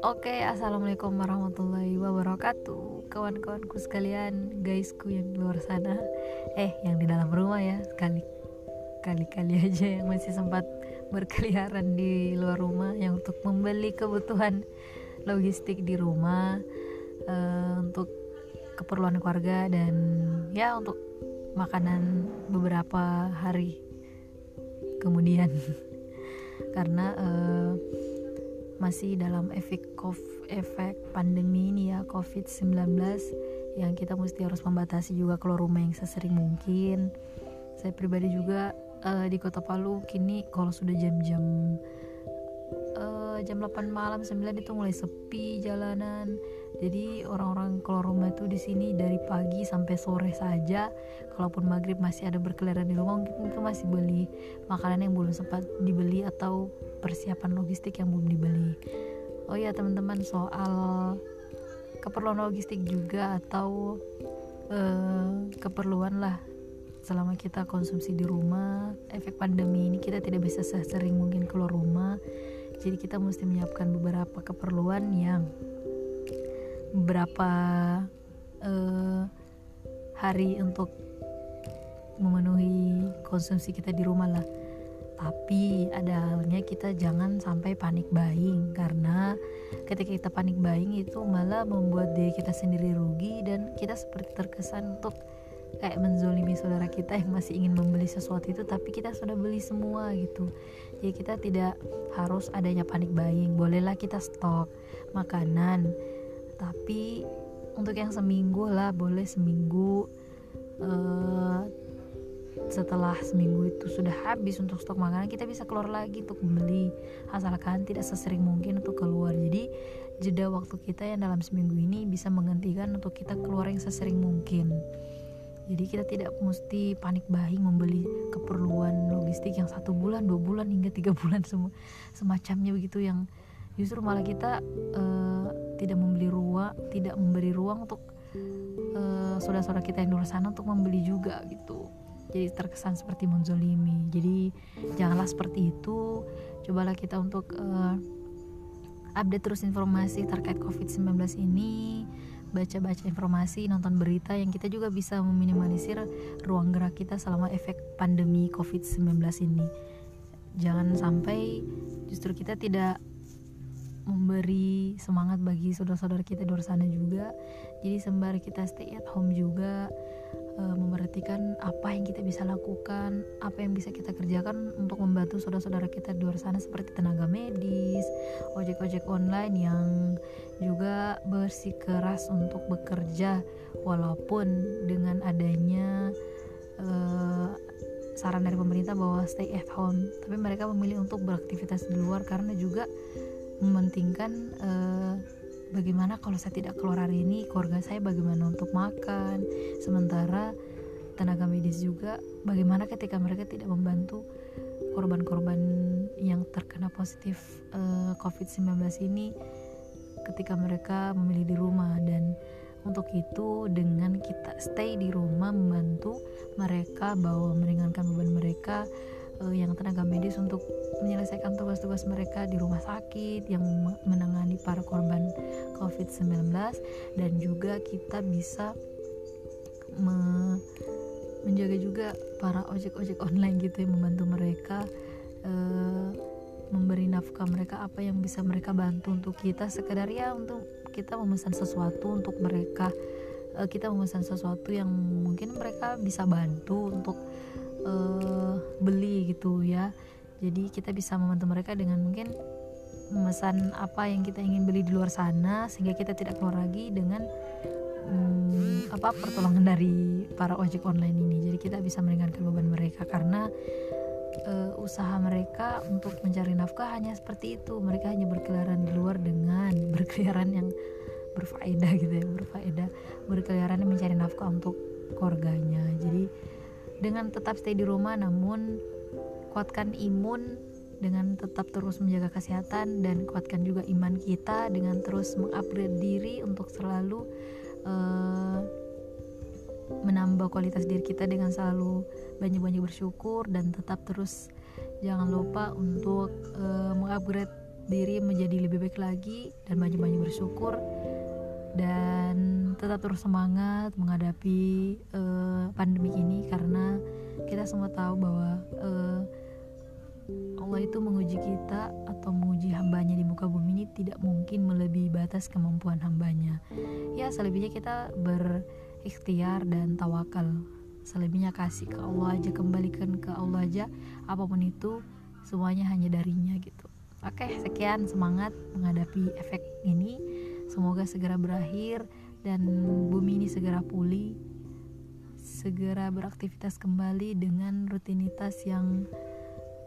Oke, assalamualaikum warahmatullahi wabarakatuh, kawan-kawanku sekalian, guysku yang di luar sana, eh, yang di dalam rumah ya, sekali kali-kali aja yang masih sempat berkeliaran di luar rumah, yang untuk membeli kebutuhan logistik di rumah, uh, untuk keperluan keluarga dan ya untuk makanan beberapa hari kemudian, karena uh, masih dalam efek efek pandemi ini ya COVID-19 yang kita mesti harus membatasi juga keluar rumah yang sesering mungkin. Saya pribadi juga uh, di Kota Palu kini kalau sudah jam-jam uh, jam 8 malam 9 itu mulai sepi jalanan. Jadi orang-orang keluar rumah itu di sini dari pagi sampai sore saja. Kalaupun maghrib masih ada berkeliaran di rumah mungkin itu masih beli makanan yang belum sempat dibeli atau persiapan logistik yang belum dibeli. Oh ya teman-teman soal keperluan logistik juga atau uh, keperluan lah selama kita konsumsi di rumah. Efek pandemi ini kita tidak bisa sering mungkin keluar rumah jadi kita mesti menyiapkan beberapa keperluan yang beberapa uh, hari untuk memenuhi konsumsi kita di rumah lah. Tapi ada halnya kita jangan sampai panik buying karena ketika kita panik buying itu malah membuat diri kita sendiri rugi dan kita seperti terkesan untuk kayak menzolimi saudara kita yang masih ingin membeli sesuatu itu tapi kita sudah beli semua gitu. Jadi kita tidak harus adanya panik buying. Bolehlah kita stok makanan tapi untuk yang seminggu lah boleh seminggu uh, setelah seminggu itu sudah habis untuk stok makanan kita bisa keluar lagi untuk membeli asalkan tidak sesering mungkin untuk keluar. Jadi jeda waktu kita yang dalam seminggu ini bisa menggantikan untuk kita keluar yang sesering mungkin jadi kita tidak mesti panik buying membeli keperluan logistik yang satu bulan dua bulan hingga tiga bulan semua semacamnya begitu. Yang justru malah kita uh, tidak membeli ruang tidak memberi ruang untuk uh, saudara-saudara kita yang di luar sana untuk membeli juga gitu. Jadi terkesan seperti menzolimi. Jadi janganlah seperti itu. Cobalah kita untuk uh, update terus informasi terkait covid-19 ini baca-baca informasi, nonton berita yang kita juga bisa meminimalisir ruang gerak kita selama efek pandemi COVID-19 ini. Jangan sampai justru kita tidak memberi semangat bagi saudara-saudara kita di luar sana juga jadi sembari kita stay at home juga uh, apa yang kita bisa lakukan apa yang bisa kita kerjakan untuk membantu saudara-saudara kita di luar sana seperti tenaga medis ojek-ojek online yang juga bersikeras untuk bekerja walaupun dengan adanya uh, saran dari pemerintah bahwa stay at home. Tapi mereka memilih untuk beraktivitas di luar karena juga mementingkan uh, bagaimana kalau saya tidak keluar hari ini? Keluarga saya bagaimana untuk makan? Sementara tenaga medis juga bagaimana ketika mereka tidak membantu korban-korban yang terkena positif uh, eh, COVID-19 ini ketika mereka memilih di rumah? Dan untuk itu dengan kita stay di rumah membantu mereka bahwa meringankan beban mereka uh, yang tenaga medis untuk menyelesaikan tugas-tugas mereka di rumah sakit yang menangani para korban COVID-19 dan juga kita bisa me menjaga juga para ojek-ojek online gitu yang membantu mereka uh, memberi nafkah mereka apa yang bisa mereka bantu untuk kita. Sekedar ya untuk kita memesan sesuatu untuk mereka uh, kita memesan sesuatu yang mungkin mereka bisa bantu untuk uh, beli gitu ya. Jadi kita bisa membantu mereka dengan mungkin memesan apa yang kita ingin beli di luar sana sehingga kita tidak keluar lagi dengan hmm, apa pertolongan dari para ojek online ini. Jadi kita bisa meringankan beban mereka karena uh, usaha mereka untuk mencari nafkah hanya seperti itu. Mereka hanya berkeliaran di luar dengan berkeliaran yang berfaedah gitu ya berfaedah. Berkeliaran mencari nafkah untuk keluarganya. Jadi dengan tetap stay di rumah namun kuatkan imun dengan tetap terus menjaga kesehatan dan kuatkan juga iman kita dengan terus mengupgrade diri untuk selalu uh, menambah kualitas diri kita dengan selalu banyak-banyak bersyukur dan tetap terus jangan lupa untuk uh, mengupgrade diri menjadi lebih baik lagi dan banyak-banyak bersyukur dan tetap terus semangat menghadapi uh, pandemi ini karena semua tahu bahwa uh, Allah itu menguji kita atau menguji hambanya di muka bumi ini tidak mungkin melebihi batas kemampuan hambanya. Ya selebihnya kita berikhtiar dan tawakal. Selebihnya kasih ke Allah aja kembalikan ke Allah aja. Apa pun itu semuanya hanya darinya gitu. Oke sekian semangat menghadapi efek ini. Semoga segera berakhir dan bumi ini segera pulih segera beraktivitas kembali dengan rutinitas yang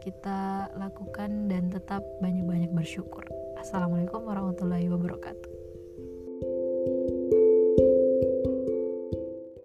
kita lakukan dan tetap banyak-banyak bersyukur. Assalamualaikum warahmatullahi wabarakatuh.